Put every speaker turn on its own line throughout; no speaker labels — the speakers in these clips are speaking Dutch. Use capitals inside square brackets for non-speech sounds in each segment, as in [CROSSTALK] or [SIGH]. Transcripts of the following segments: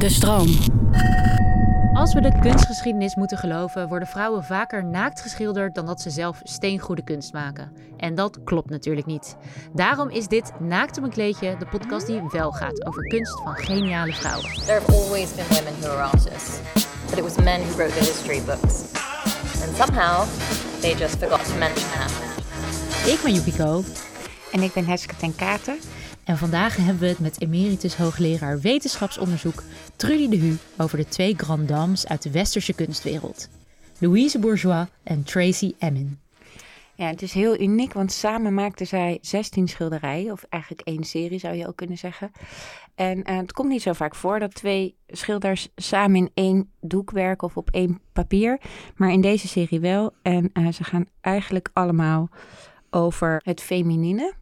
De stroom.
Als we de kunstgeschiedenis moeten geloven, worden vrouwen vaker naakt geschilderd dan dat ze zelf steengoede kunst maken. En dat klopt natuurlijk niet. Daarom is dit Naakt op een kleedje de podcast die wel gaat over kunst van geniale vrouwen.
There have always been women who are artists, but it was men who wrote the history books. And somehow, they just forgot to mention that.
Ik ben Yukiko
En ik ben Heske ten Katen.
En vandaag hebben we het met emeritus hoogleraar wetenschapsonderzoek Trudy de Hu over de twee grand dames uit de westerse kunstwereld. Louise Bourgeois en Tracy Emin.
Ja, het is heel uniek, want samen maakten zij 16 schilderijen, of eigenlijk één serie zou je ook kunnen zeggen. En eh, het komt niet zo vaak voor dat twee schilders samen in één doek werken of op één papier, maar in deze serie wel. En eh, ze gaan eigenlijk allemaal over het feminine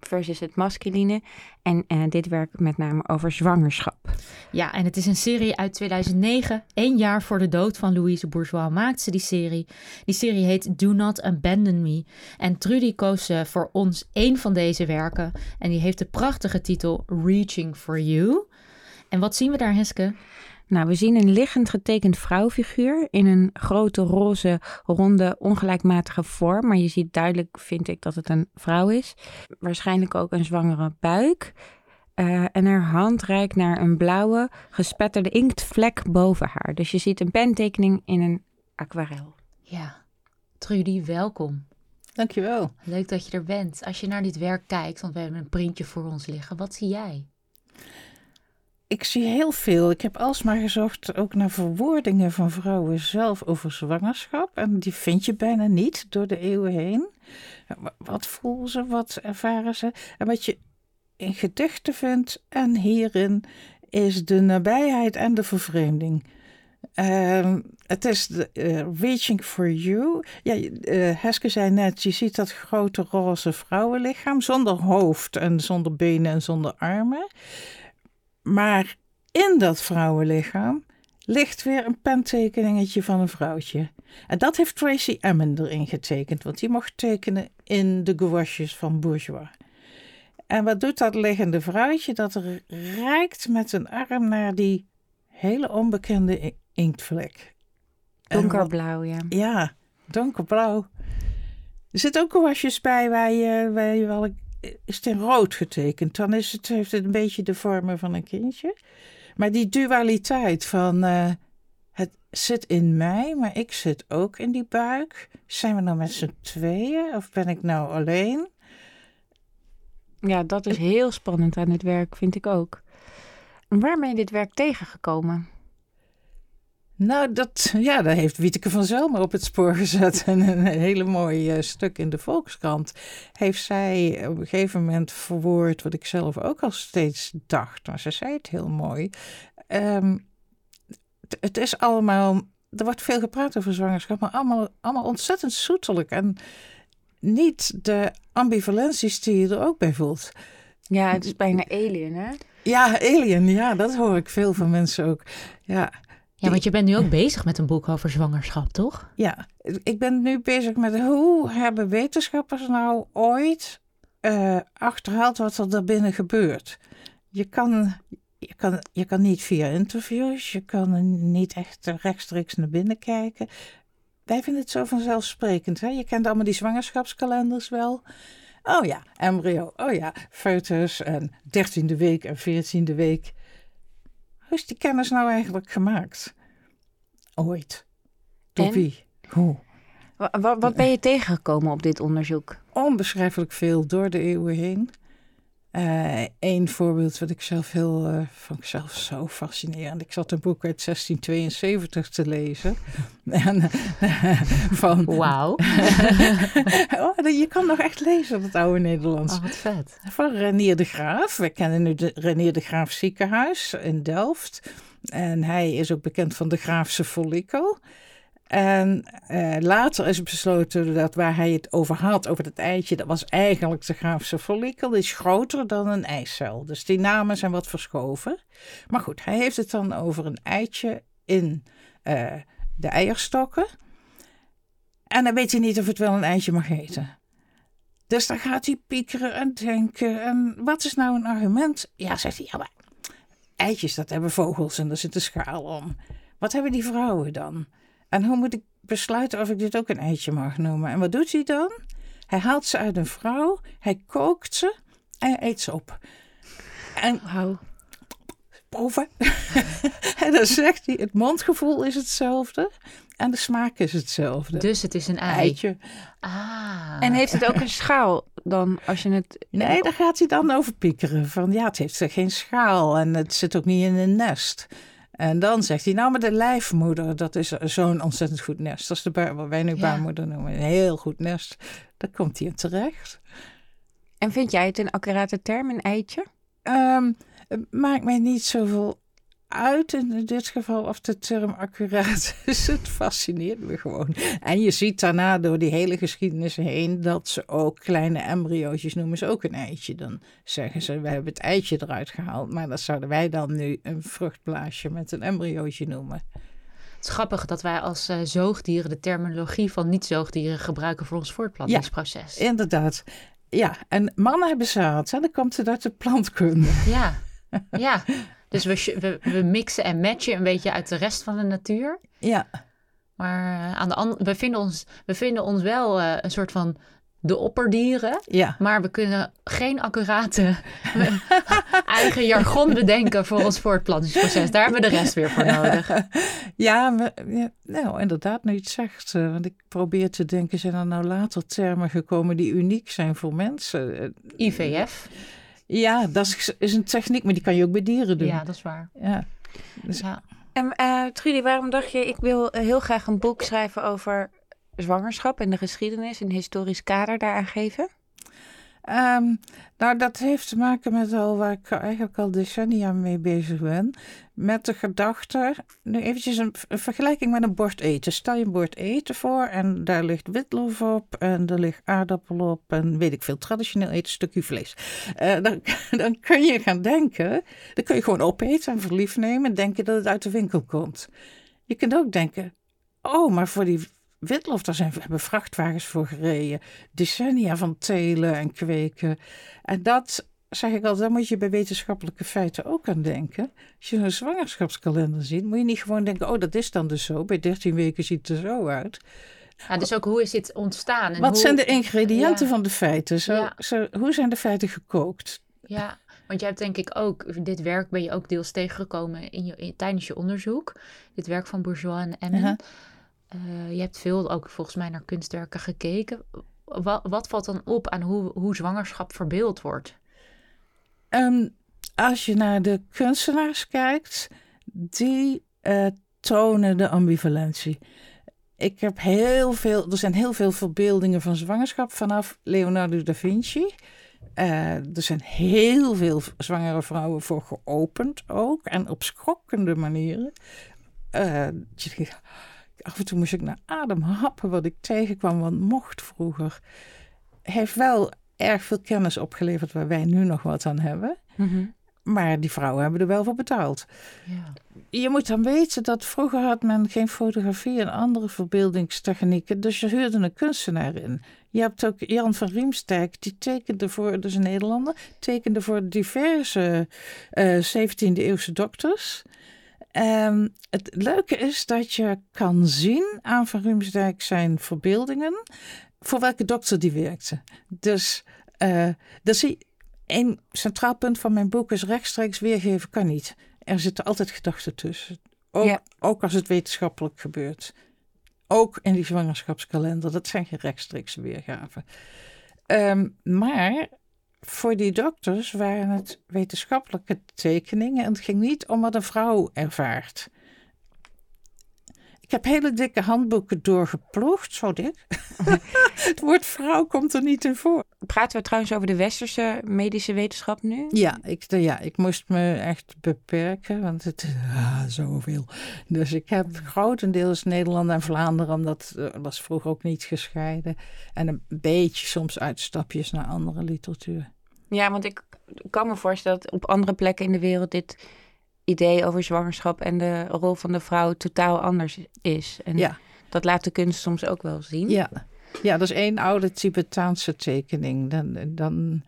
versus het masculine. En eh, dit werk met name over zwangerschap.
Ja, en het is een serie uit 2009. Eén jaar voor de dood van Louise Bourgeois maakte ze die serie. Die serie heet Do Not Abandon Me. En Trudy koos eh, voor ons één van deze werken. En die heeft de prachtige titel Reaching for You. En wat zien we daar, Heske?
Nou, we zien een liggend getekend vrouwfiguur in een grote roze, ronde, ongelijkmatige vorm. Maar je ziet duidelijk, vind ik, dat het een vrouw is. Waarschijnlijk ook een zwangere buik. Eh, en haar hand reikt naar een blauwe, gespetterde inktvlek boven haar. Dus je ziet een pentekening in een aquarel.
Ja, Trudy, welkom.
Dankjewel.
Leuk dat je er bent. Als je naar dit werk kijkt, want we hebben een printje voor ons liggen. Wat zie jij?
Ik zie heel veel. Ik heb alsmaar gezocht ook naar verwoordingen van vrouwen zelf over zwangerschap. En die vind je bijna niet door de eeuwen heen. Wa- Wat voelen ze, wat ervaren ze? En wat je in gedichten vindt en hierin is de nabijheid en de vervreemding. Ehm, het is de, eh, Reaching for You. Ja, eh, Heske zei net, je ziet dat grote roze vrouwenlichaam zonder hoofd en zonder benen en zonder armen. Maar in dat vrouwenlichaam ligt weer een pentekeningetje van een vrouwtje. En dat heeft Tracy Emin erin getekend, want die mocht tekenen in de gouaches van Bourgeois. En wat doet dat liggende vrouwtje? Dat er reikt met een arm naar die hele onbekende inktvlek.
Donkerblauw, ja.
ja, donkerblauw. Er zitten ook wasjes bij waar je, waar je wel... Is het in rood getekend, dan is het, heeft het een beetje de vormen van een kindje. Maar die dualiteit van... eh, het zit in mij, maar ik zit ook in die buik. Zijn we nou met z'n tweeën of ben ik nou alleen?
Ja, dat is heel spannend aan dit werk, vind ik ook. Waar ben je dit werk tegengekomen?
Nou, dat, ja, daar heeft Wieteke van Zelmer op het spoor gezet. En een hele mooi eh, stuk in de Volkskrant heeft zij op een gegeven moment verwoord wat ik zelf ook al steeds dacht. Maar ze zei het heel mooi. Ehm, het- het is allemaal, er wordt veel gepraat over zwangerschap, maar allemaal, allemaal ontzettend zoetelijk. En niet de ambivalenties die je er ook bij voelt.
Ja, het is bijna alien, hè?
Ja, Alien, ja, dat hoor ik veel van mensen ook. Ja,
Ja, want je bent nu ook bezig met een boek over zwangerschap, toch?
Ja, ik ben nu bezig met hoe hebben wetenschappers nou ooit eh, achterhaald wat er daarbinnen gebeurt. Je kan, je, kan, je kan niet via interviews, je kan niet echt rechtstreeks naar binnen kijken. Wij vinden het zo vanzelfsprekend. Hè? Je kent allemaal die zwangerschapskalenders wel. Oh ja, embryo. Oh ja, foetus en dertiende week en veertiende week. Hoe is die kennis nou eigenlijk gemaakt? Ooit. Door
En?
wie? Hoe?
Wa- wa- wat ben je tegengekomen op dit onderzoek?
onbeschrijfelijk veel door de eeuwen heen. Eén voorbeeld wat ik zelf heel, eh vond ik zelf zo fascinerend. Ik zat een boek uit 1672 te lezen. [LAUGHS] en, eh, van,
Wauw. [LAUGHS]
oh, je kan nog echt lezen, dat oude Nederlands.
Oh, wat vet.
Van Renier de Graaf. We kennen nu de Renier de Graaf ziekenhuis in Delft. En hij is ook bekend van de Graafse follikel. En eh, later is besloten dat waar hij het over had, over dat eitje, dat was eigenlijk de Graafse follikel. Die is groter dan een eicel. Dus die namen zijn wat verschoven. Maar goed, hij heeft het dan over een eitje in eh, de eierstokken. En dan weet hij niet of het wel een eitje mag eten. Dus dan gaat hij piekeren en denken. En wat is nou een argument? Ja, zegt hij, ja, maar eitjes, dat hebben vogels en daar zit een schaal om. Wat hebben die vrouwen dan? En hoe moet ik besluiten of ik dit ook een eitje mag noemen? En wat doet hij dan? Hij haalt ze uit een vrouw, hij kookt ze en hij eet ze op. En
Wauw.
proeven. [LAUGHS] en dan zegt hij, het mondgevoel is hetzelfde en de smaak is hetzelfde.
Dus het is een ei.
eitje.
Ah.
En heeft het ook een schaal dan als je het...
Nee, daar gaat hij dan over piekeren. Van ja, het heeft geen schaal en het zit ook niet in een nest. En dan zegt hij, nou, maar de lijfmoeder, dat is zo'n ontzettend goed nest. Dat is de wat wij nu
Ja.
baarmoeder noemen. Een heel goed nest. Daar komt hij in terecht.
En vind jij het een accurate term, een eitje?
Ehm, het maakt mij niet zoveel uit in dit geval of de term accuraat [LAUGHS] is. Het fascineert me gewoon. En je ziet daarna door die hele geschiedenis heen dat ze ook kleine embryootjes noemen ze ook een eitje. Dan zeggen ze, we hebben het eitje eruit gehaald. Maar dat zouden wij dan nu een vruchtblaasje met een embryootje noemen.
Het is grappig dat wij als eh, zoogdieren de terminologie van niet-zoogdieren gebruiken voor ons voortplantingsproces.
Inderdaad. Ja, en mannen hebben zaad. Dan komt het uit de plantkunde.
Ja, ja. [LAUGHS] Dus we, we, we mixen en matchen een beetje uit de rest van de natuur.
Ja,
Maar eh, aan de we, vinden ons, we vinden ons wel eh, een soort van de opperdieren.
ja.
Maar we kunnen geen accurate [LAUGHS] eigen jargon bedenken voor ons voortplantingsproces. Daar hebben we de rest weer voor nodig. [LAUGHS]
Ja, maar, ja, nou inderdaad, nu je het zegt. eh, want ik probeer te denken, zijn er nou later termen gekomen die uniek zijn voor mensen?
IVF.
Ja, dat is, is een techniek, maar die kan je ook bij dieren doen.
Ja, dat is waar.
Ja.
Ja.
En eh, Trudy, waarom dacht je, ik wil eh, heel graag een boek schrijven over zwangerschap en de geschiedenis, een historisch kader daaraan geven?
Ehm, nou, dat heeft te maken met al waar ik eigenlijk al decennia mee bezig ben. Met de gedachte, nu eventjes een, vergelijking met een bord eten. Stel je een bord eten voor en daar ligt witlof op en er ligt aardappel op en weet ik veel, traditioneel eten, stukje vlees. Eh, dan, [LAUGHS] dan kun je gaan denken, dan kun je gewoon opeten en verliefd nemen en denken dat het uit de winkel komt. Je kunt ook denken, oh, maar voor die witlof, daar zijn, hebben vrachtwagens voor gereden. Decennia van telen en kweken. En dat zeg ik altijd, daar moet je bij wetenschappelijke feiten ook aan denken. Als je een zwangerschapskalender ziet, moet je niet gewoon denken, oh, dat is dan dus zo. Bij 13 weken ziet het er zo uit.
Ja, dus ook hoe is dit ontstaan? En
Wat
hoe-
zijn de ingrediënten
Ja.
van de feiten? Zo,
Ja.
zo, hoe zijn de feiten gekookt?
Ja, want jij hebt denk ik ook, dit werk ben je ook deels tegengekomen in je, in- tijdens je onderzoek. Dit werk van Bourgeois en Emmen.
Ja.
Eh, je hebt veel ook volgens mij naar kunstwerken gekeken. Wat, wat valt dan op aan hoe, hoe zwangerschap verbeeld wordt?
Ehm, als je naar de kunstenaars kijkt, die eh, tonen de ambivalentie. Ik heb heel veel, er zijn heel veel verbeeldingen van zwangerschap vanaf Leonardo da Vinci. Eh, er zijn heel veel zwangere vrouwen voor geopend ook en op schokkende manieren. Denkt, af en toe moest ik naar adem happen wat ik tegenkwam, want mocht vroeger. Heeft wel erg veel kennis opgeleverd waar wij nu nog wat aan hebben. Maar die vrouwen hebben er wel voor betaald.
Ja.
Je moet dan weten dat vroeger had men geen fotografie en andere verbeeldingstechnieken. Dus je huurde een kunstenaar in. Je hebt ook Jan van Riemsdijk, die tekende voor, dus een Nederlander, tekende voor diverse eh 17e-eeuwse dokters. Ehm, het leuke is dat je kan zien aan Van Riemsdijk zijn verbeeldingen voor welke dokter die werkte. Dus eh dat zie een centraal punt van mijn boek is rechtstreeks weergeven kan niet. Er zitten altijd gedachten tussen. Ook,
Ja.
ook als het wetenschappelijk gebeurt. Ook in die zwangerschapskalender. Dat zijn geen rechtstreekse weergaven. Ehm, maar voor die dokters waren het wetenschappelijke tekeningen. En het ging niet om wat een vrouw ervaart. Ik heb hele dikke handboeken doorgeploegd, zo dik. [LAUGHS] het woord vrouw komt er niet in voor.
Praten we trouwens over de westerse medische wetenschap nu?
Ja ik, ja, ik moest me echt beperken, want het is ah, zoveel. Dus ik heb grotendeels Nederland en Vlaanderen, omdat uh, was vroeger ook niet gescheiden. En een beetje soms uitstapjes naar andere literatuur.
Ja, want ik kan me voorstellen dat op andere plekken in de wereld dit idee over zwangerschap en de rol van de vrouw totaal anders is. En
Ja.
dat laat de kunst soms ook wel zien.
Ja, ja dat is één oude Tibetaanse tekening. Dan, dan,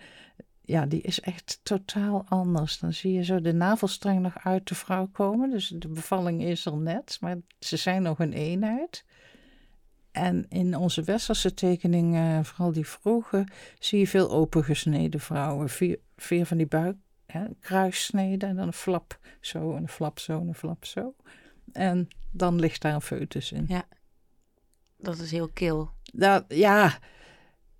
ja, die is echt totaal anders. Dan zie je zo de navelstreng nog uit de vrouw komen. Dus de bevalling is er net, maar ze zijn nog een eenheid. En in onze westerse tekeningen, vooral die vroege, zie je veel opengesneden vrouwen. Vier, vier van die buik, hè, kruissneden en dan een flap zo, en een flap zo, en een flap zo. En dan ligt daar een foetus in.
Ja. Dat is heel kil.
Dat, ja,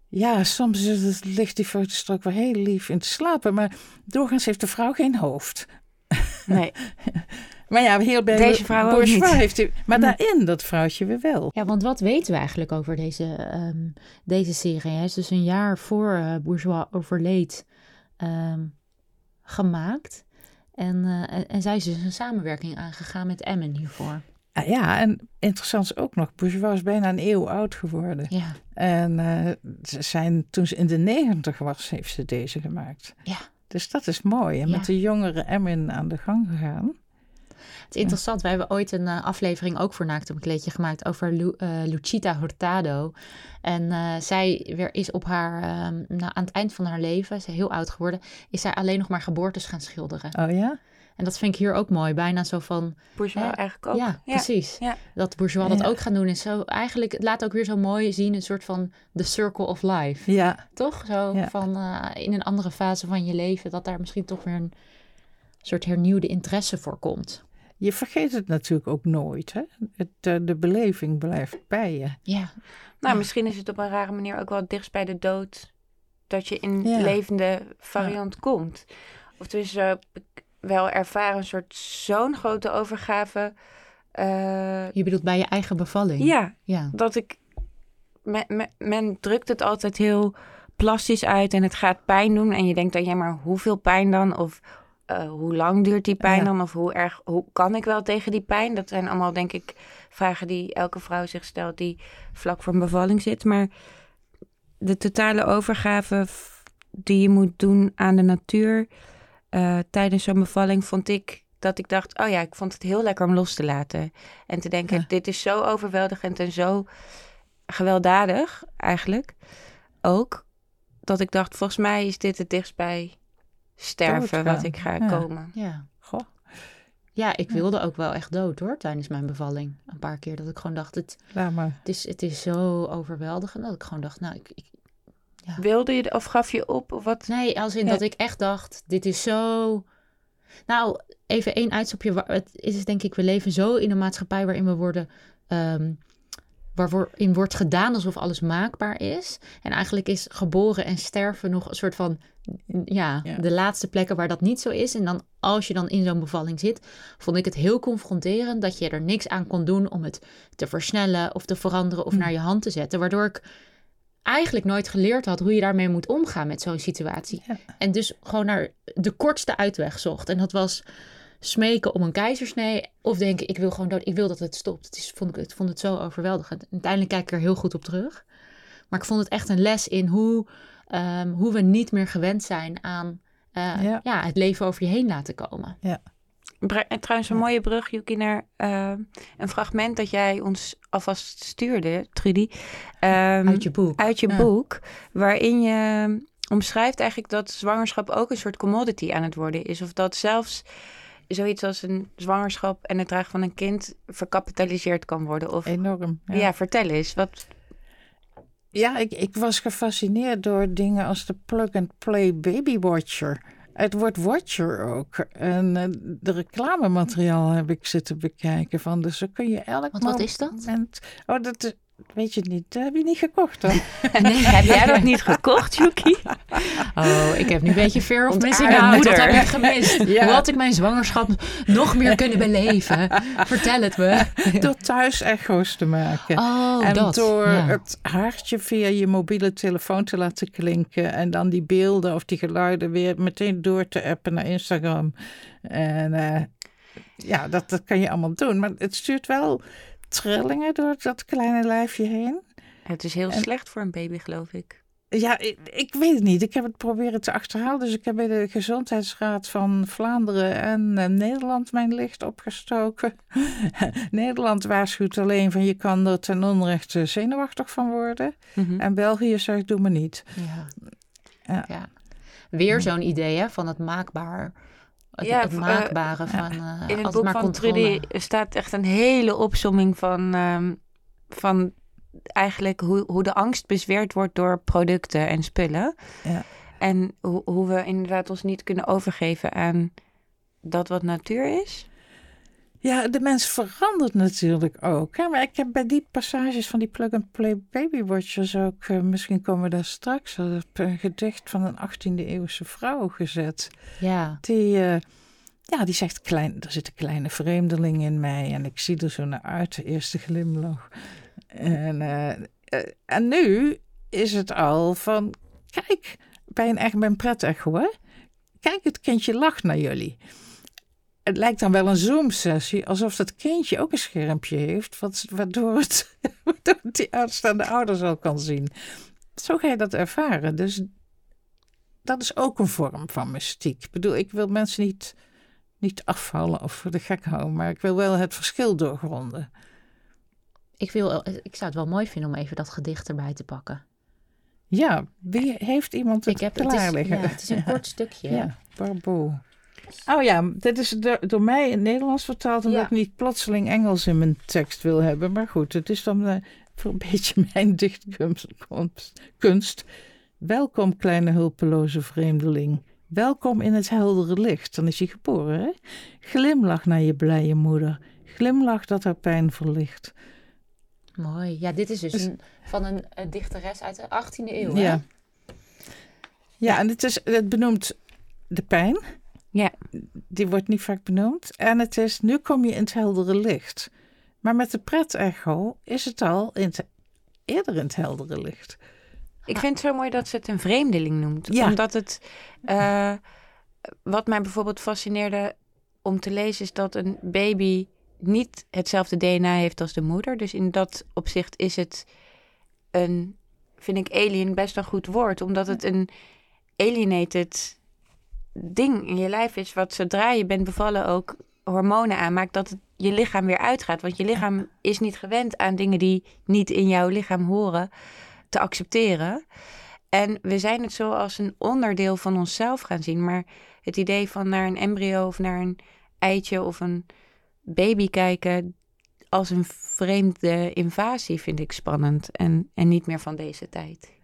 ja, soms is het, ligt die foetus er ook wel heel lief in te slapen. Maar doorgaans heeft de vrouw geen hoofd.
Nee. [LAUGHS]
Maar ja, heel bij
Deze vrouw ook
Bourgeois
niet.
heeft hij, maar daarin dat vrouwtje weer wel.
Ja, want wat weten we eigenlijk over deze, ehm, deze serie? Hij is dus een jaar voor eh, Bourgeois overleed ehm, gemaakt. En, eh, en, en zij is dus een samenwerking aangegaan met Emmen hiervoor.
Ah, ja, en interessant is ook nog, Bourgeois is bijna een eeuw oud geworden.
Ja,
En eh, ze zijn, toen ze in de negentig was, heeft ze deze gemaakt.
ja.
Dus dat is mooi. En
Ja.
met de jongere Emmin aan de gang gegaan.
Het is interessant. Wij hebben ooit een eh, aflevering ook voor Naakt op een kleedje gemaakt over Lu- eh, Lucita Hurtado. En eh, zij weer is op haar, ehm, nou, aan het eind van haar leven, ze is heel oud geworden, is zij alleen nog maar geboortes gaan schilderen.
Oh ja?
En dat vind ik hier ook mooi. Bijna zo van,
Bourgeois eigenlijk ook.
ja, precies.
Ja.
Dat Bourgeois dat
Ja.
ook gaan doen is zo, eigenlijk, het laat ook weer zo mooi zien, een soort van the circle of life.
Ja,
Toch? Zo
Ja.
van eh, in een andere fase van je leven, dat daar misschien toch weer een soort hernieuwde interesse voor komt.
Je vergeet het natuurlijk ook nooit. Hè? Het, eh, de beleving blijft bij je.
Ja,
Nou,
Ja.
misschien is het op een rare manier ook wel dichtst bij de dood dat je in
Ja.
levende variant komt. Of dus uh, wel ervaren een soort zo'n grote overgave. eh,
je bedoelt bij je eigen bevalling.
ja,
Ja.
dat ik. Men, men, men drukt het altijd heel plastisch uit en het gaat pijn doen. En je denkt dan, ja, maar hoeveel pijn dan? Of eh, hoe lang duurt die pijn
Ja.
dan? Of hoe erg, hoe kan ik wel tegen die pijn? Dat zijn allemaal, denk ik, vragen die elke vrouw zich stelt die vlak voor een bevalling zit. Maar de totale overgave die je moet doen aan de natuur eh, tijdens zo'n bevalling vond ik dat ik dacht, oh ja, ik vond het heel lekker om los te laten. En te denken,
Ja.
dit is zo overweldigend en zo gewelddadig eigenlijk ook. Dat ik dacht, volgens mij is dit het dichtst bij sterven wat ik ga
ja.
komen.
Ja.
Goh.
Ja, ik wilde ook wel echt dood hoor, tijdens mijn bevalling. Een paar keer dat ik gewoon dacht, het,
Laat maar.
het, is, het is zo overweldigend. Dat ik gewoon dacht, nou, ik, ik-
Wilde je of gaf je op of wat?
nee, als in
Ja.
dat ik echt dacht, dit is zo... Nou, even één uitstapje. Het is denk ik, we leven zo in een maatschappij waarin we worden... ehm, waarin wordt gedaan alsof alles maakbaar is. En eigenlijk is geboren en sterven nog een soort van... Ja,
Ja.
de laatste plekken waar dat niet zo is. En dan als je dan in zo'n bevalling zit, vond ik het heel confronterend dat je er niks aan kon doen om het te versnellen of te veranderen of naar je hand te zetten. Waardoor ik eigenlijk nooit geleerd had hoe je daarmee moet omgaan met zo'n situatie.
Ja.
En dus gewoon naar de kortste uitweg zocht. En dat was smeken om een keizersnee of denken ik wil gewoon dood, ik wil dat het stopt. Het is, vond ik, ik vond het zo overweldigend. Uiteindelijk kijk ik er heel goed op terug. Maar ik vond het echt een les in hoe, ehm, hoe we niet meer gewend zijn aan eh,
Ja.
ja. het leven over je heen laten komen.
En trouwens, een mooie brug, Yuki, naar eh, een fragment dat jij ons alvast stuurde, Trudy. ehm,
Uit je boek.
uit je
Ja.
boek, waarin je omschrijft eigenlijk dat zwangerschap ook een soort commodity aan het worden is. Of dat zelfs zoiets als een zwangerschap en het dragen van een kind verkapitaliseerd kan worden. Of
Enorm.
ja. vertel eens. Wat,
Ja, ik, ik was gefascineerd door dingen als de plug-and-play baby watcher. Het woord watcher ook. En eh, de reclamemateriaal heb ik zitten bekijken van. Dus zo kun je elk
Want wat is dat?
moment... Oh, dat is- weet je niet. Dat heb je niet gekocht dan. [LAUGHS]
Nee.
heb jij dat niet gekocht, Yuki? [LAUGHS]
Oh, ik heb nu een beetje fear of missing out. Wat
moeder.
heb ik gemist? [LAUGHS]
Ja.
Hoe had ik mijn zwangerschap nog meer kunnen beleven? Vertel het me.
door thuis echo's te maken.
Oh,
en
dat.
door
ja.
het hartje via je mobiele telefoon te laten klinken. En dan die beelden of die geluiden weer meteen door te appen naar Instagram. En eh, ja, dat, dat kan je allemaal doen. Maar het stuurt wel trillingen door dat kleine lijfje heen.
Het is heel
En-
slecht voor een baby, geloof ik.
Ja, ik, ik weet het niet. Ik heb het proberen te achterhalen. Dus ik heb bij de Gezondheidsraad van Vlaanderen en eh, Nederland mijn licht opgestoken. [LAUGHS] Nederland waarschuwt alleen van je kan er ten onrechte zenuwachtig van worden.
Mhm.
En België zegt doe maar niet.
Ja.
Ja.
Ja. weer zo'n idee hè, van het maakbaar. Het,
Ja,
het
v- eh,
maakbare van eh
In het boek
maar
van
controle.
Trudy staat echt een hele opsomming van, ehm, van eigenlijk hoe, hoe de angst bezweerd wordt door producten en spullen.
Ja.
En hoe, hoe we inderdaad ons niet kunnen overgeven aan dat wat natuur is.
Ja, de mens verandert natuurlijk ook. Hè? Maar ik heb bij die passages van die plug-and-play baby watchers ook, eh, misschien komen we daar straks, al, op een gedicht van een 18e eeuwse vrouw gezet.
Ja,
Die, eh, ja, die zegt, klein, er zit een kleine vreemdeling in mij en ik zie er zo naar uit, de eerste glimlach. En, eh, eh, en nu is het al van, kijk, bij een echt bij een pret-echo, hè? Kijk, het kindje lacht naar jullie. Het lijkt dan wel een Zoom-sessie, alsof dat kindje ook een schermpje heeft, wat, waardoor, het, [LAUGHS] waardoor het die uitstaande ouders al kan zien. Zo ga je dat ervaren. Dus dat is ook een vorm van mystiek. Ik bedoel, ik wil mensen niet, niet afvallen of voor de gek houden, maar ik wil wel het verschil doorgronden.
ik, wil, ik zou het wel mooi vinden om even dat gedicht erbij te pakken.
Ja, wie heeft iemand het
ik heb, het,
klaar
is,
liggen?
ja, het is een [LAUGHS] kort stukje.
Ja, Barbo. Oh ja, dit is door, door mij in het Nederlands vertaald omdat
Ja.
ik niet plotseling Engels in mijn tekst wil hebben. Maar goed, het is dan eh, voor een [LAUGHS] beetje mijn dichtkunst. kunst- kunst. Welkom, kleine hulpeloze vreemdeling. Welkom in het heldere licht. Dan is hij geboren, hè? Glimlach naar je blije moeder. Glimlach dat haar pijn verlicht.
Mooi. Ja, dit is dus
Dus-
een, van een, dichteres uit de 18e eeuw. hè?
Ja. Ja, en het, is, het benoemt de pijn.
Ja.
Die wordt niet vaak benoemd. En het is, nu kom je in het heldere licht. Maar met de pret-echo is het al in het, eerder in het heldere licht.
Ik vind het zo mooi dat ze het een vreemdeling noemt.
Ja.
Omdat het, eh, wat mij bijvoorbeeld fascineerde om te lezen, is dat een baby niet hetzelfde DNA heeft als de moeder. Dus in dat opzicht is het een, vind ik alien best een goed woord. Omdat het een alienated ding in je lijf is, wat zodra je bent bevallen ook hormonen aanmaakt, dat het je lichaam weer uitgaat. Want je lichaam is niet gewend aan dingen die niet in jouw lichaam horen te accepteren. En we zijn het zo als een onderdeel van onszelf gaan zien. Maar het idee van naar een embryo of naar een eitje of een baby kijken als een vreemde invasie vind ik spannend. En, en niet meer van deze tijd.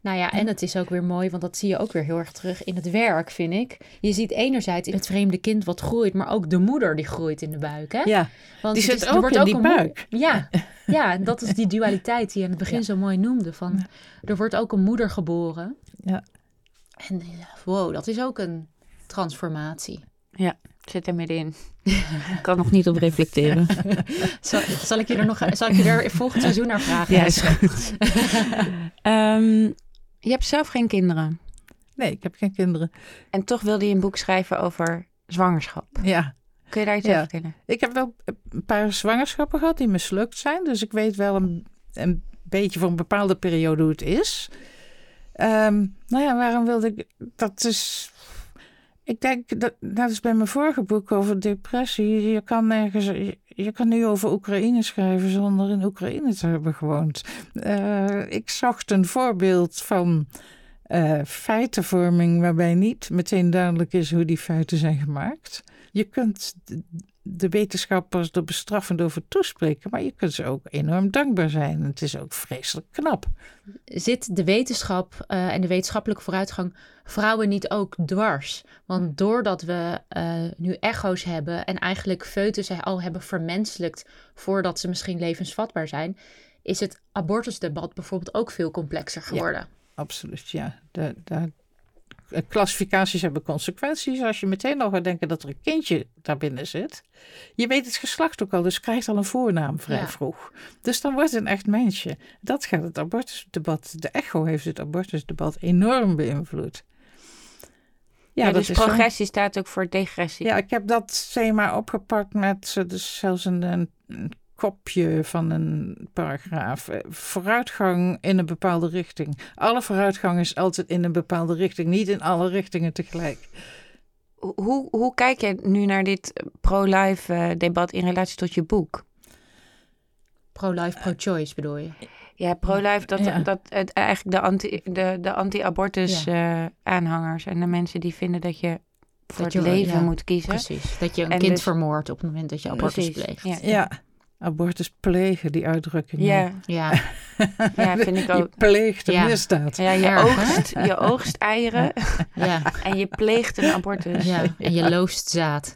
Nou ja, en het is ook weer mooi, want dat zie je ook weer heel erg terug in het werk, vind ik. Je ziet enerzijds het vreemde kind wat groeit, maar ook de moeder die groeit in de buik. Hè?
Ja,
Want
die zit
er
ook
wordt
in die
een mo-
buik.
Ja, [LAUGHS] ja, en dat is die dualiteit die je aan het begin zo mooi noemde. Van, Er wordt ook een moeder geboren.
Ja.
En ja, wow, dat is ook een transformatie.
Zit er middenin. [LAUGHS] Ik kan nog niet op reflecteren. [LAUGHS]
Zal, zal ik je er nog zal ik je er volgend seizoen naar vragen?
Ja, is goed. Ehm, je hebt zelf geen kinderen.
nee, ik heb geen kinderen.
En toch wilde je een boek schrijven over zwangerschap.
Ja,
Kun je daar iets
Ja.
over vertellen?
ik heb wel een paar zwangerschappen gehad die mislukt zijn. Dus ik weet wel een, een beetje voor een bepaalde periode hoe het is. Ehm, nou ja, waarom wilde ik... Dat is... Ik denk, dat, dat is bij mijn vorige boek over depressie. Je kan nergens... Je, je kan nu over Oekraïne schrijven zonder in Oekraïne te hebben gewoond. Eh, ik zocht een voorbeeld van eh, feitenvorming waarbij niet meteen duidelijk is hoe die feiten zijn gemaakt. Je kunt de- wetenschappers er bestraffend over toespreken, maar je kunt ze ook enorm dankbaar zijn. Het is ook vreselijk knap.
Zit de wetenschap eh, en de wetenschappelijke vooruitgang vrouwen niet ook dwars? Want doordat we eh, nu echo's hebben en eigenlijk foetussen al hebben vermenselijkt voordat ze misschien levensvatbaar zijn, is het abortusdebat bijvoorbeeld ook veel complexer geworden.
Absoluut, ja. De, de, eh, klassificaties hebben consequenties. Als je meteen al gaat denken dat er een kindje daarbinnen zit. Je weet het geslacht ook al, dus krijgt al een voornaam vrij
Ja.
vroeg. Dus dan wordt het een echt mensje. Dat gaat het abortusdebat, de echo heeft het abortusdebat enorm beïnvloed.
Ja, dus
is zo.
progressie staat ook voor degressie.
Ja, ik heb dat thema opgepakt met eh, dus zelfs een kopje van een paragraaf. Eh, Vooruitgang in een bepaalde richting. Alle vooruitgang is altijd in een bepaalde richting, niet in alle richtingen tegelijk.
Hoe, hoe kijk jij nu naar dit pro-life eh, debat in relatie tot je boek?
Pro-life, pro-choice bedoel je?
Ja, pro-life, dat,
Ja.
dat het, eigenlijk de, anti, de, de anti-abortus eh, aanhangers en de mensen die vinden dat je voor
Dat
het
je-
leven
ja,
moet kiezen.
Precies. Dat je een
En
kind
dus-
vermoordt op het moment dat je abortus
Precies,
pleegt.
Ja,
Ja, abortus plegen, die uitdrukking.
ja,
Ja,
ja, vind ik [LAUGHS]
Je
ook.
pleegt een
Ja.
misdaad.
Ja, je
Erg, hè?
oogst, je oogst eieren
ja,
en je pleegt een abortus.
ja. En je loost zaad.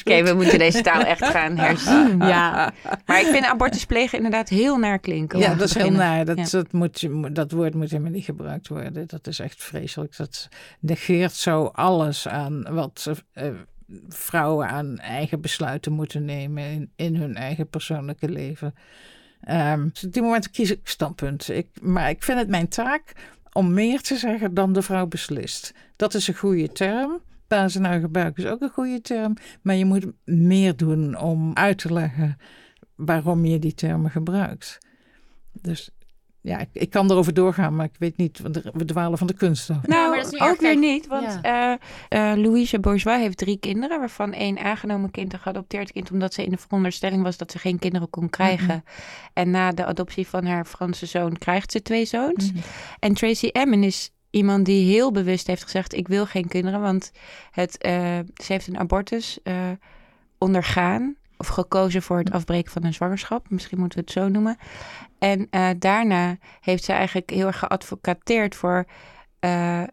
Oké, we moeten deze taal echt gaan herzien.
Ja.
Maar ik vind abortus plegen inderdaad heel naar klinken.
Ja, dat is heel naar. Dat,
Ja.
dat, moet, je- dat woord moet helemaal niet gebruikt worden. Dat is echt vreselijk. Dat negeert zo alles aan wat eh, vrouwen aan eigen besluiten moeten nemen in, hun eigen persoonlijke leven. Ehm, dus op die moment kies ik standpunt. Ik, maar ik vind het mijn taak om meer te zeggen dan de vrouw beslist. Dat is een goede term. Bazenaar gebruik is ook een goede term. Maar je moet meer doen om uit te leggen waarom je die termen gebruikt. Dus ja, ik, ik kan erover doorgaan, maar ik weet niet, want we dwalen van de kunst af.
Nou,
maar dat is erg.
ook weer niet. Want eh eh, Louise Bourgeois heeft drie kinderen, waarvan één aangenomen kind, een geadopteerd kind, omdat ze in de veronderstelling was dat ze geen kinderen kon krijgen. En na de adoptie van haar Franse zoon krijgt ze twee zoons.
Mhm.
En Tracy Emin is iemand die heel bewust heeft gezegd: Ik wil geen kinderen, want het, eh, ze heeft een abortus eh, ondergaan. Of gekozen voor het afbreken van een zwangerschap. Misschien moeten we het zo noemen. En eh, daarna heeft ze eigenlijk heel erg geadvocateerd voor eh, eh,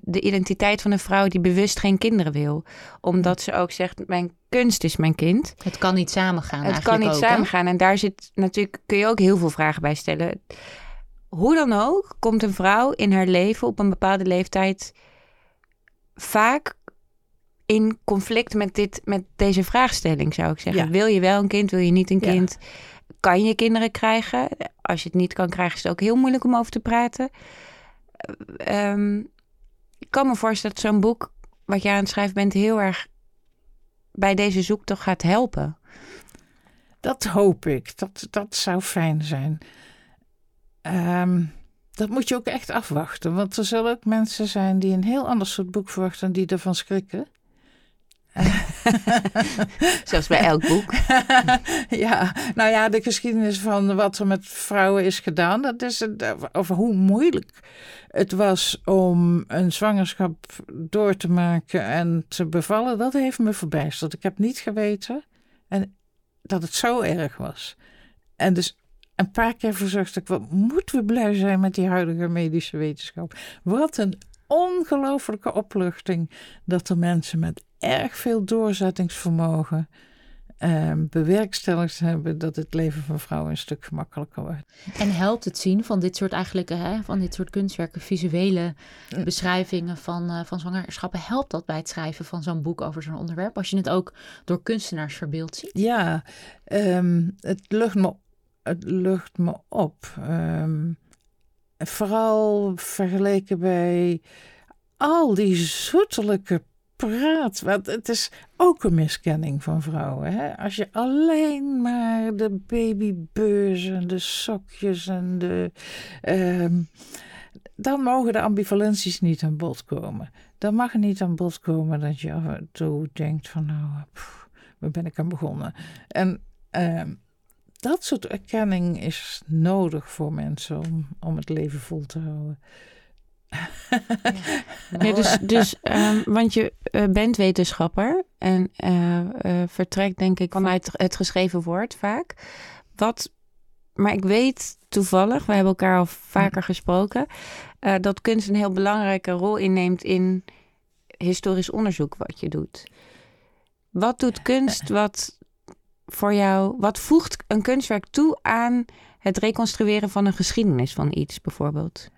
de identiteit van een vrouw die bewust geen kinderen wil. Omdat ze ook zegt: Mijn kunst is mijn kind.
Het kan niet samengaan
Het kan niet samengaan. En daar zit natuurlijk, kun je ook heel veel vragen bij stellen. Hoe dan ook, komt een vrouw in haar leven op een bepaalde leeftijd vaak in conflict met, dit, met deze vraagstelling, zou ik zeggen.
Ja.
Wil je wel een kind, wil je niet een
Ja.
kind? Kan je kinderen krijgen? Als je het niet kan krijgen, is het ook heel moeilijk om over te praten. Ehm, ik kan me voorstellen dat zo'n boek, wat je aan het schrijven bent, heel erg bij deze zoektocht gaat helpen.
Dat hoop ik. Dat, dat zou fijn zijn. Ehm, dat moet je ook echt afwachten. Want er zullen ook mensen zijn die een heel ander soort boek verwachten en die ervan schrikken. [LAUGHS]
Zoals bij elk boek. [LAUGHS]
ja, nou ja, de geschiedenis van wat er met vrouwen is gedaan, dat is het, over hoe moeilijk het was om een zwangerschap door te maken en te bevallen, dat heeft me verbijsterd. Ik heb niet geweten en dat het zo erg was. En dus een paar keer verzocht ik, wat moeten we blij zijn met die huidige medische wetenschap. Wat een ongelofelijke opluchting dat er mensen met erg veel doorzettingsvermogen ehm, bewerkstelligd hebben dat het leven van vrouwen een stuk gemakkelijker wordt.
En helpt het zien van dit soort eigenlijk, hè, van dit soort kunstwerken, visuele beschrijvingen van, eh, van zwangerschappen, helpt dat bij het schrijven van zo'n boek over zo'n onderwerp? Als je het ook door kunstenaars verbeeld ziet.
Ja, ehm, het, lucht me, het lucht me op. Ehm, vooral vergeleken bij al die zoetelijke praat. Want het is ook een miskenning van vrouwen. Hè? Als je alleen maar de babybeurs en de sokjes en de. ehm, dan mogen de ambivalenties niet aan bod komen. Dan mag niet aan bod komen dat je af en toe denkt van nou, waar ben ik aan begonnen? En ehm, dat soort erkenning is nodig voor mensen om, om het leven vol te houden.
Ja, dus, dus ehm, want je eh, bent wetenschapper en eh, eh, vertrekt denk ik vanuit het geschreven woord vaak. Wat, maar ik weet toevallig, we hebben elkaar al vaker gesproken, dat kunst een heel belangrijke rol inneemt in historisch onderzoek wat je doet. Wat doet kunst wat voor jou, wat voegt een kunstwerk toe aan het reconstrueren van een geschiedenis van iets bijvoorbeeld?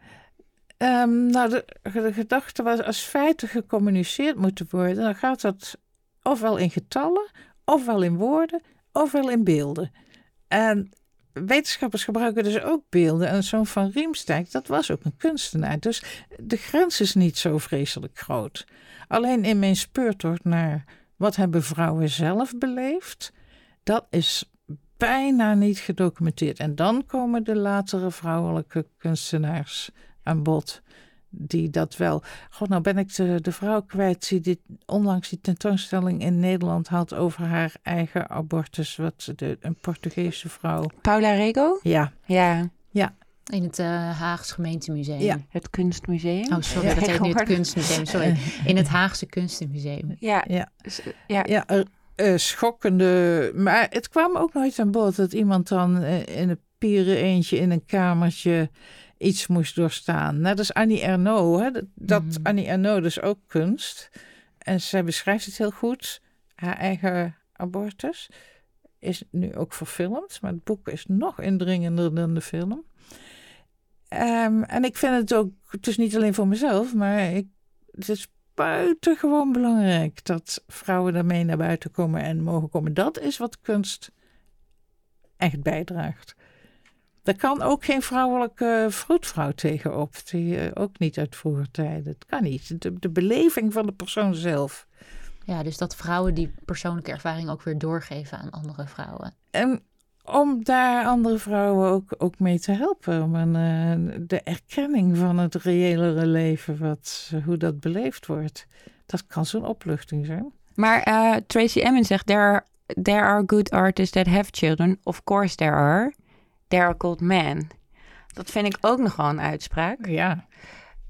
Ehm, nou, de, gedachte was als feiten gecommuniceerd moeten worden, dan gaat dat ofwel in getallen, ofwel in woorden, ofwel in beelden. En wetenschappers gebruiken dus ook beelden. En zo'n Van Riemsdijk, dat was ook een kunstenaar. Dus de grens is niet zo vreselijk groot. Alleen in mijn speurtocht naar wat hebben vrouwen zelf beleefd, dat is bijna niet gedocumenteerd. En dan komen de latere vrouwelijke kunstenaars aan bod. die dat wel. God, nou ben ik de, de vrouw kwijt die dit, onlangs die tentoonstelling in Nederland had over haar eigen abortus. Wat de, een Portugese vrouw.
Paula Rego?
Ja,
Ja,
In het uh, Haags gemeentemuseum.
Ja.
het kunstmuseum.
Oh, sorry,
Ja,
dat heet nu het kunstmuseum. Sorry. [LAUGHS] In het Haagse kunstenmuseum.
Ja,
ja.
ja.
Ja, schokkende. Maar het kwam ook nooit aan bod dat iemand dan eh, in een pieren eentje in een kamertje iets moest doorstaan. Net als Annie Ernaux. Hè? Dat, dat
Mhm.
Annie Ernaux dus ook kunst. En zij beschrijft het heel goed. Haar eigen abortus is nu ook verfilmd. Maar het boek is nog indringender dan de film. Ehm, en ik vind het ook, het is niet alleen voor mezelf, maar ik, het is buitengewoon belangrijk dat vrouwen daarmee naar buiten komen en mogen komen. Dat is wat kunst echt bijdraagt. Daar kan ook geen vrouwelijke vroedvrouw tegenop. Die eh, ook niet uit vroeger tijden. Het kan niet. De, de beleving van de persoon zelf.
Ja, dus dat vrouwen die persoonlijke ervaring ook weer doorgeven aan andere vrouwen.
En om daar andere vrouwen ook, ook mee te helpen. Om een, eh, de erkenning van het reëlere leven, wat, hoe dat beleefd wordt. Dat kan zo'n opluchting zijn.
Maar eh, Tracy Emin zegt, there are, there are good artists that have children. Of course there are. Called men. Dat vind ik ook nog wel een uitspraak.
Ja,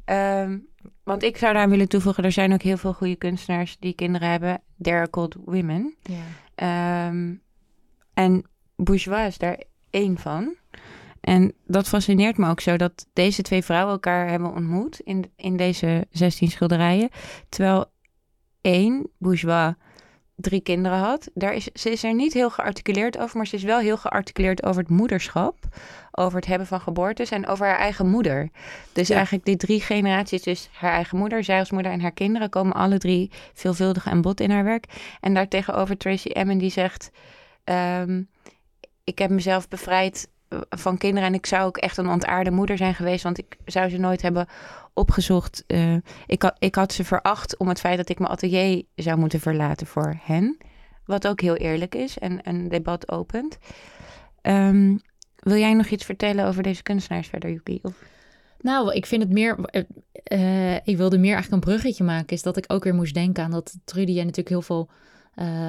Ehm, want ik zou daar willen toevoegen, er zijn ook heel veel goede kunstenaars die kinderen hebben. Called women.
Ja.
Ehm, en Bourgeois is daar één van. En dat fascineert me ook zo dat deze twee vrouwen elkaar hebben ontmoet in, in deze 16 schilderijen. Terwijl één, Bourgeois, drie kinderen had. Daar is, ze is er niet heel gearticuleerd over, maar ze is wel heel gearticuleerd over het moederschap. Over het hebben van geboortes en over haar eigen moeder. Dus
Ja.
eigenlijk die drie generaties, dus haar eigen moeder, zij als moeder en haar kinderen, komen alle drie veelvuldig aan bod in haar werk. En daartegenover Tracy Emin die zegt... ehm, ik heb mezelf bevrijd van kinderen en ik zou ook echt een ontaarde moeder zijn geweest, want ik zou ze nooit hebben opgezocht. Eh, ik, had, ik had ze veracht om het feit dat ik mijn atelier zou moeten verlaten voor hen. Wat ook heel eerlijk is en een debat opent. Ehm, wil jij nog iets vertellen over deze kunstenaars verder, Yuki? Of...
Nou, ik vind het meer. eh, eh, ik wilde meer eigenlijk een bruggetje maken. Is dat ik ook weer moest denken aan dat Trudy jij natuurlijk heel veel.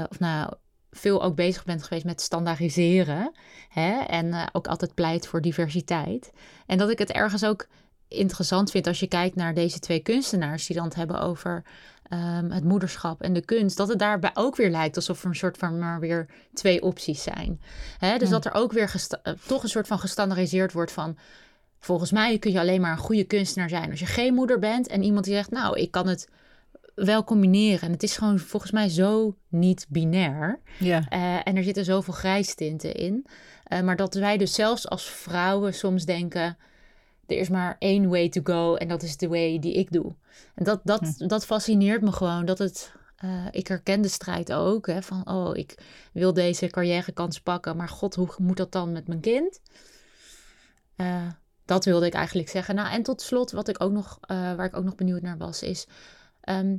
of nou, veel ook bezig bent geweest met standaardiseren. Hè? En eh, ook altijd pleit voor diversiteit. En dat ik het ergens ook interessant vind als je kijkt naar deze twee kunstenaars die dan het hebben over ehm, het moederschap en de kunst. Dat het daarbij ook weer lijkt alsof er een soort van maar weer twee opties zijn. Hè? Dus
Ja.
dat er ook weer eh, toch een soort van gestandaardiseerd wordt van. Volgens mij kun je alleen maar een goede kunstenaar zijn als je geen moeder bent en iemand die zegt, nou, ik kan het wel combineren. En het is gewoon volgens mij zo niet binair.
ja.
Eh, en er zitten zoveel grijstinten in. Eh, maar dat wij dus zelfs als vrouwen soms denken, er is maar één way to go en dat is de way die ik doe. En dat, dat, dat fascineert me gewoon. Dat het, eh, ik herken de strijd ook. Hè, van, oh, ik wil deze carrièrekans pakken, maar god, hoe moet dat dan met mijn kind? Dat wilde ik eigenlijk zeggen. Nou, en tot slot, wat ik ook nog, waar ik ook nog benieuwd naar was, is ehm,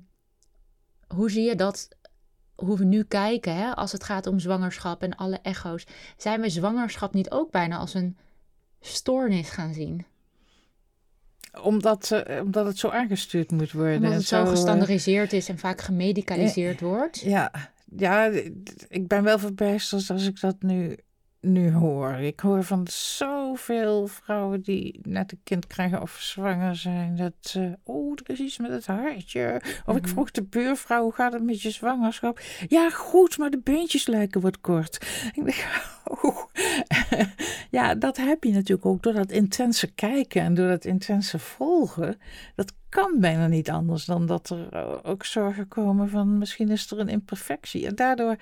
hoe zie je dat, hoe we nu kijken, hè, als het gaat om zwangerschap en alle echo's, zijn we zwangerschap niet ook bijna als een stoornis gaan zien?
Omdat, eh, omdat het zo aangestuurd moet worden.
Omdat
en
het zo
eh,
gestandardiseerd is en vaak gemedicaliseerd wordt.
Ja, ja, ik ben wel verbijsterd als ik dat nu, nu hoor. Ik hoor van zoveel vrouwen die net een kind krijgen of zwanger zijn. Dat, ze, oh, er is iets met het hartje. Of ik
Mhm.
vroeg de buurvrouw, hoe gaat het met je zwangerschap? Ja, goed, maar de beentjes lijken wat kort. Ik denk, [LAUGHS] oh. [LAUGHS] ja, dat heb je natuurlijk ook door dat intense kijken en door dat intense volgen. Dat kan bijna niet anders dan dat er eh, ook zorgen komen van misschien is er een imperfectie. En daardoor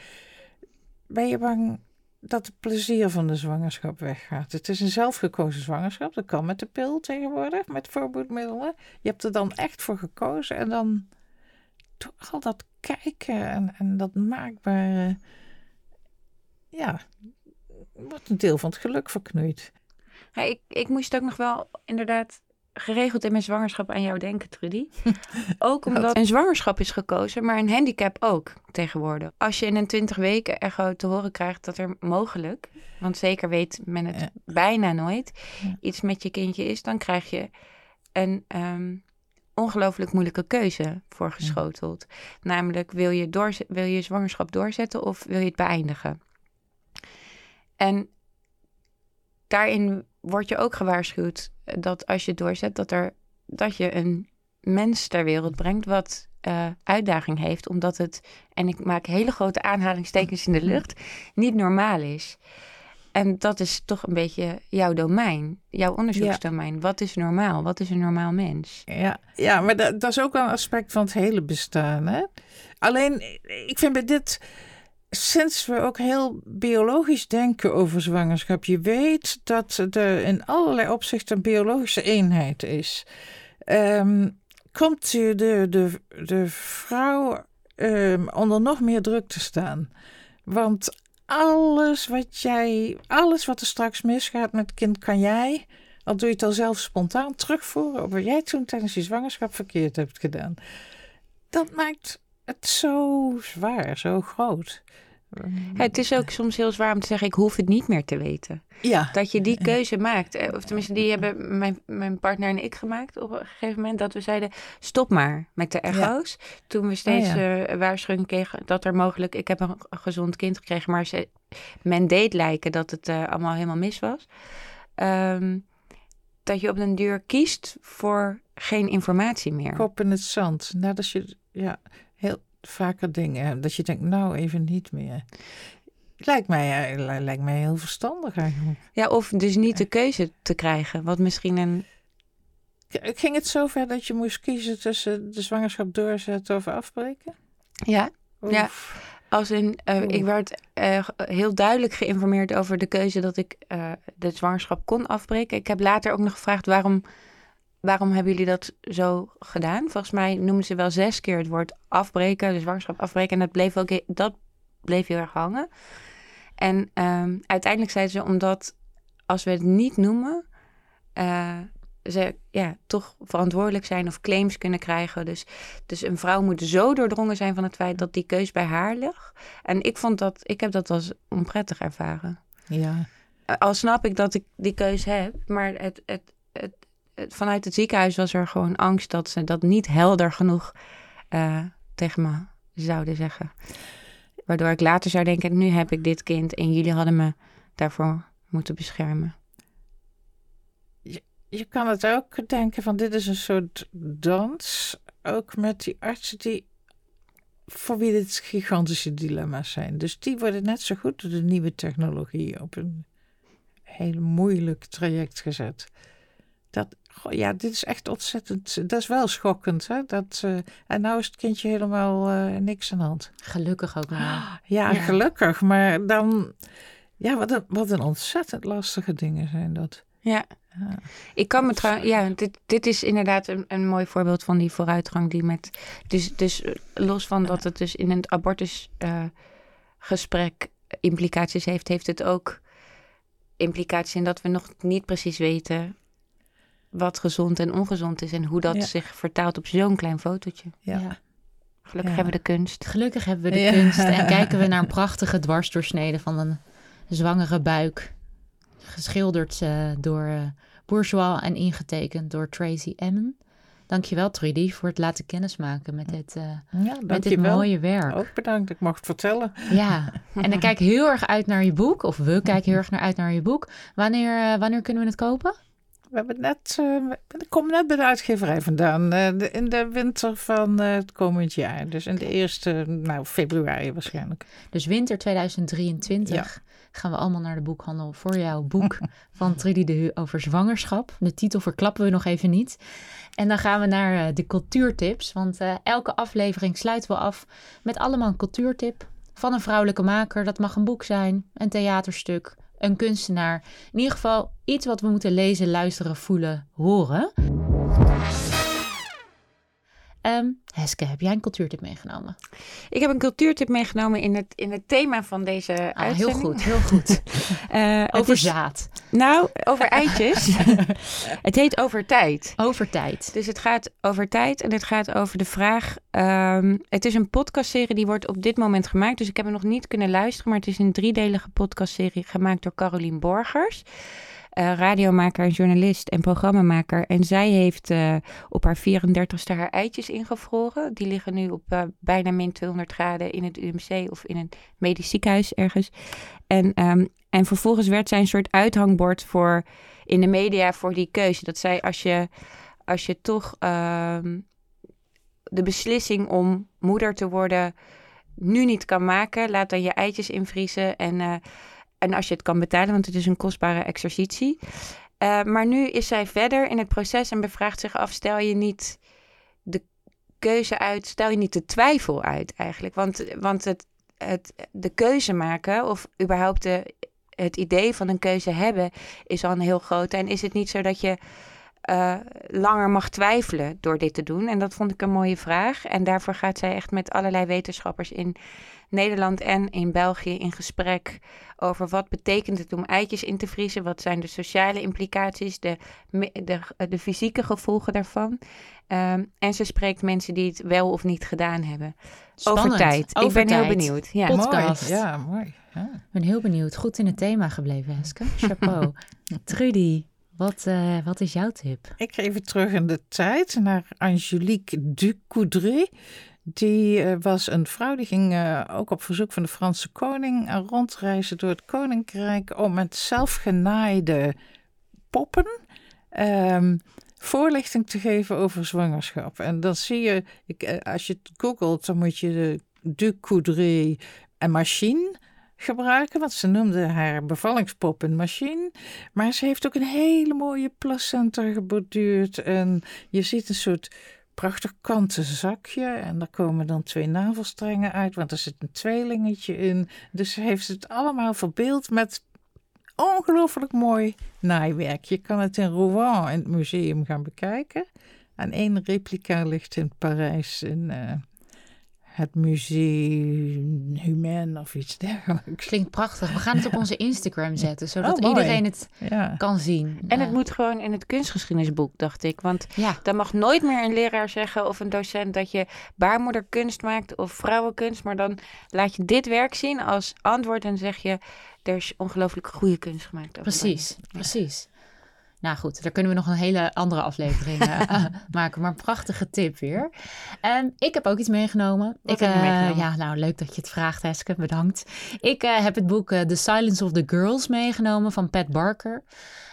ben je bang dat het plezier van de zwangerschap weggaat. Het is een zelfgekozen zwangerschap. Dat kan met de pil tegenwoordig, met voorboedmiddelen. Je hebt er dan echt voor gekozen en dan door al dat kijken en, en dat maakbare, ja, wordt een deel van het geluk verknoeid.
Ik, ik moest ook nog wel inderdaad geregeld in mijn zwangerschap aan jou denken, Trudy. [LAUGHS] Ook omdat een zwangerschap is gekozen, maar een handicap ook tegenwoordig. Als je in een 20 weken echo te horen krijgt dat er mogelijk, want zeker weet men het
Ja.
bijna nooit,
Ja.
iets met je kindje is, dan krijg je een, ehm, ongelooflijk moeilijke keuze voorgeschoteld. Namelijk, wil je, wil je zwangerschap doorzetten of wil je het beëindigen? En daarin word je ook gewaarschuwd dat als je het doorzet, dat, er, dat je een mens ter wereld brengt wat eh, uitdaging heeft, omdat het, en ik maak hele grote aanhalingstekens in de lucht, niet normaal is. En dat is toch een beetje jouw domein, jouw onderzoeksdomein. Wat is normaal? Wat is een normaal mens?
Ja, ja maar dat, dat is ook wel een aspect van het hele bestaan. Hè? Alleen, ik vind bij dit, sinds we ook heel biologisch denken over zwangerschap, je weet dat het in allerlei opzichten een biologische eenheid is. Ehm, komt de, de, de vrouw ehm, onder nog meer druk te staan? Want alles wat jij, alles wat er straks misgaat met kind, kan jij, al doe je het al zelf spontaan, terugvoeren op wat jij toen tijdens je zwangerschap verkeerd hebt gedaan. Dat maakt het zo zwaar, zo groot.
Het is ook soms heel zwaar om te zeggen, ik hoef het niet meer te weten.
Ja.
Dat je die keuze maakt. eh, Of tenminste, die hebben mijn, mijn partner en ik gemaakt op een gegeven moment. Dat we zeiden, stop maar met de echo's. Toen we steeds
Oh ja.
eh, waarschuwing kregen dat er mogelijk... Ik heb een gezond kind gekregen, maar ze, men deed lijken dat het eh, allemaal helemaal mis was. Ehm, dat je op den duur kiest voor geen informatie meer.
Kop in het zand. Net als je ja, heel vaker dingen. Dat je denkt, nou even niet meer. Lijkt mij, eh, li- lijkt mij heel verstandig eigenlijk.
Ja, of dus niet de keuze te krijgen. Wat misschien een...
Ging het zover dat je moest kiezen tussen de zwangerschap doorzetten of afbreken?
Ja, Ja. Als in, eh, ik werd eh, heel duidelijk geïnformeerd over de keuze dat ik de zwangerschap kon afbreken. Ik heb later ook nog gevraagd waarom, waarom hebben jullie dat zo gedaan? Volgens mij noemden ze wel zes keer het woord afbreken, de zwangerschap afbreken. En dat bleef, ook, dat bleef heel erg hangen. En ehm, uiteindelijk zeiden ze, omdat als we het niet noemen, eh, ze ja, toch verantwoordelijk zijn of claims kunnen krijgen. Dus, dus een vrouw moet zo doordrongen zijn van het feit dat die keus bij haar ligt. En ik vond dat, ik heb dat als onprettig ervaren.
Ja.
Al snap ik dat ik die keus heb, maar het, het- vanuit het ziekenhuis was er gewoon angst dat ze dat niet helder genoeg eh, tegen me zouden zeggen. Waardoor ik later zou denken, nu heb ik dit kind en jullie hadden me daarvoor moeten beschermen.
Je kan het ook denken van dit is een soort dans. Ook met die artsen die voor wie dit gigantische dilemma's zijn. Dus die worden net zo goed door de nieuwe technologie op een heel moeilijk traject gezet. Dat, goh, ja, dit is echt ontzettend. Dat is wel schokkend. Hè? Dat, eh, en nou is het kindje helemaal eh, niks aan de hand.
Gelukkig ook maar.
Ja,
Ja.
gelukkig. Maar dan. Ja, wat een, wat een ontzettend lastige dingen zijn dat.
Ja.
Ja.
Ik kan me trouwens, ja, dit, dit is inderdaad een, een mooi voorbeeld van die vooruitgang die met, dus, dus eh, los van dat het dus in een abortusgesprek implicaties heeft, heeft het ook implicaties in dat we nog niet precies weten wat gezond en ongezond is en hoe dat
Ja.
zich vertaalt op zo'n klein fotootje.
Ja.
Ja.
Gelukkig
Ja.
hebben we de kunst.
Gelukkig hebben we de
Ja.
kunst en kijken we naar een prachtige dwarsdoorsnede van een zwangere buik. Geschilderd eh, door eh, Bourgeois en ingetekend door Tracy Emin. Dankjewel Trudy voor het laten kennismaken met dit, eh,
Ja,
met dit mooie werk.
Ook bedankt, ik mocht vertellen.
Ja, en ik kijk heel erg uit naar je boek. Of we kijken heel erg naar uit naar je boek. Wanneer, eh, wanneer kunnen we het kopen?
We hebben net, eh, ik kom net bij de uitgeverij vandaan, eh, de- in de winter van eh, het komend jaar. Dus in de eerste, nou, februari waarschijnlijk.
Dus winter 2023 gaan we allemaal naar de boekhandel voor jouw boek [LAUGHS] van Trudy de Hu over zwangerschap. De titel verklappen we nog even niet. En dan gaan we naar de cultuurtips. Want elke aflevering sluiten we af met allemaal een cultuurtip van een vrouwelijke maker. Dat mag een boek zijn, een theaterstuk, een kunstenaar. In ieder geval iets wat we moeten lezen, luisteren, voelen, horen. Ehm Heske, heb jij een cultuurtip meegenomen?
Ik heb een cultuurtip meegenomen in het, in het thema van deze
Ah, heel
uitzending.
goed, heel goed. [LAUGHS] [LAUGHS]
Eh,
Over
is-
zaad,
Nou, over eitjes. [LAUGHS] het heet Over Tijd.
over tijd.
Dus het gaat over tijd en het gaat over de vraag. ehm, het is een podcastserie die wordt op dit moment gemaakt. Dus ik heb hem nog niet kunnen luisteren. Maar het is een driedelige podcastserie gemaakt door Carolien Borgers. Eh, radiomaker journalist en programmamaker. En zij heeft eh, op haar 34ste haar eitjes ingevroren. Die liggen nu op eh, bijna min 200 graden in het UMC of in een medisch ziekenhuis ergens. En, ehm, en vervolgens werd zij een soort uithangbord voor in de media voor die keuze. Dat zij als je, als je toch ehm, de beslissing om moeder te worden nu niet kan maken, laat dan je eitjes invriezen. En, en als je het kan betalen, want het is een kostbare exercitie. Uh, maar nu is zij verder in het proces en bevraagt zich af: stel je niet de keuze uit, stel je niet de twijfel uit eigenlijk. Want, want het, het, de keuze maken, of überhaupt de, het idee van een keuze hebben, is al een heel groot. En is het niet zo dat je uh, langer mag twijfelen door dit te doen? En dat vond ik een mooie vraag. En daarvoor gaat zij echt met allerlei wetenschappers in Nederland en in België in gesprek over wat betekent het om eitjes in te vriezen, wat zijn de sociale implicaties, de, de, de fysieke gevolgen daarvan. Um, en ze spreekt mensen die het wel of niet gedaan hebben.
Spannend.
Over tijd.
Over
ik ben heel benieuwd. Ja.
Podcast.
Mooi. Ja, mooi. Ja.
Ik ben heel benieuwd. Goed in het thema gebleven, Heske. [LAUGHS] Chapeau. Trudy, wat, uh, wat is jouw tip?
Ik ga even terug in de tijd naar Angelique Ducoudray. Die uh, was een vrouw die ging uh, ook op verzoek van de Franse koning rondreizen door het koninkrijk om met zelfgenaaide poppen um, voorlichting te geven over zwangerschap. En dan zie je, ik, als je het googelt, dan moet je de Ducoudray en machine gebruiken, want ze noemde haar bevallingspop een machine. Maar ze heeft ook een hele mooie placenta geborduurd. En je ziet een soort prachtig kanten zakje. En daar komen dan twee navelstrengen uit, want er zit een tweelingetje in. Dus ze heeft het allemaal verbeeld met ongelooflijk mooi naaiwerk. Je kan het in Rouen in het museum gaan bekijken. En één replica ligt in Parijs in... Uh, het Museum Humain of iets dergelijks.
Klinkt prachtig. We gaan het op onze Instagram zetten, zodat oh, iedereen het ja. kan zien.
En het moet gewoon in het kunstgeschiedenisboek, dacht ik. Want ja. dan mag nooit meer een leraar zeggen of een docent dat je baarmoederkunst maakt of vrouwenkunst. Maar dan laat je dit werk zien als antwoord en zeg je, er is ongelooflijk goede kunst gemaakt.
Precies, precies. Nou goed, daar kunnen we nog een hele andere aflevering uh, [LAUGHS] [LAUGHS] maken. Maar een prachtige tip weer. Um, ik heb ook iets meegenomen.
Wat
ik,
uh, meegenomen?
Ja, nou leuk dat je het vraagt, Heske. Bedankt. Ik uh, heb het boek The Silence of the Girls meegenomen van Pat Barker.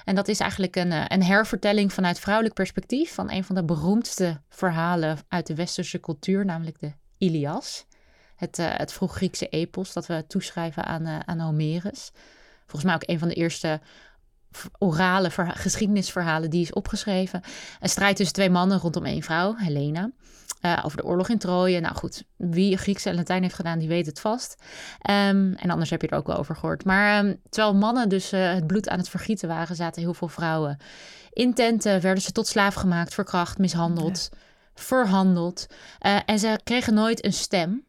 En dat is eigenlijk een, een hervertelling vanuit vrouwelijk perspectief van een van de beroemdste verhalen uit de westerse cultuur, namelijk de Ilias. Het, het vroeg-Griekse epos dat we toeschrijven aan, aan Homerus. Volgens mij ook een van de eerste orale geschiedenisverhalen die is opgeschreven. Een strijd tussen twee mannen rondom één vrouw, Helena. Uh, over de oorlog in Troje. Nou goed, wie Grieks en Latijn heeft gedaan, die weet het vast. Um, en anders heb je er ook wel over gehoord. Maar um, terwijl mannen dus uh, het bloed aan het vergieten waren, zaten heel veel vrouwen in tenten. Werden ze tot slaaf gemaakt, verkracht, mishandeld, ja. verhandeld. Uh, en ze kregen nooit een stem.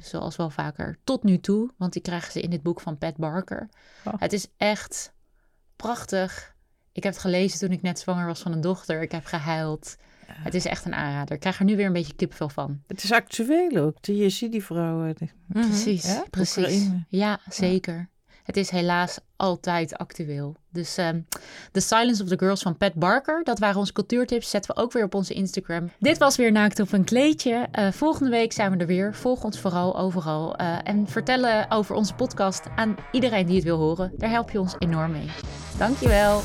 zoals wel vaker tot nu toe, want die krijgen ze in dit boek van Pat Barker. Oh. Het is echt prachtig. Ik heb het gelezen toen ik net zwanger was van een dochter. Ik heb gehuild. Ja. Het is echt een aanrader. Ik krijg er nu weer een beetje kipvel van.
Het is actueel ook. Je ziet die vrouwen.
Mm, precies, ja? precies. Oekraïne. Ja, zeker. Het is helaas altijd actueel. Dus um, The Silence of the Girls van Pat Barker. Dat waren onze cultuurtips. Zetten we ook weer op onze Instagram. Dit was weer Naakt op een kleedje. Uh, volgende week zijn we er weer. Volg ons vooral overal. Uh, en vertellen over onze podcast aan iedereen die het wil horen. Daar help je ons enorm mee. Dankjewel.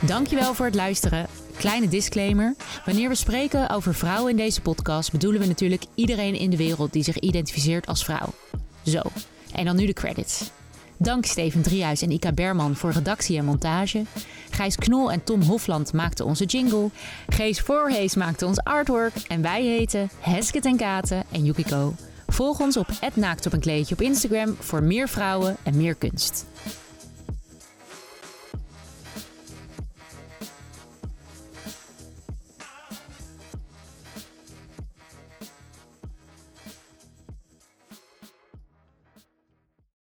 Dankjewel voor het luisteren. Kleine disclaimer. Wanneer we spreken over vrouwen in deze podcast... bedoelen we natuurlijk iedereen in de wereld die zich identificeert als vrouw. Zo. En dan nu de credits. Dank Steven Driehuis en Ika Berman voor redactie en montage. Gijs Knol en Tom Hofland maakten onze jingle. Gees Voorhees maakte ons artwork. En wij heten Hesket en Katen en Yukiko. Volg ons op @naakt op een kleedje op Instagram voor meer vrouwen en meer kunst.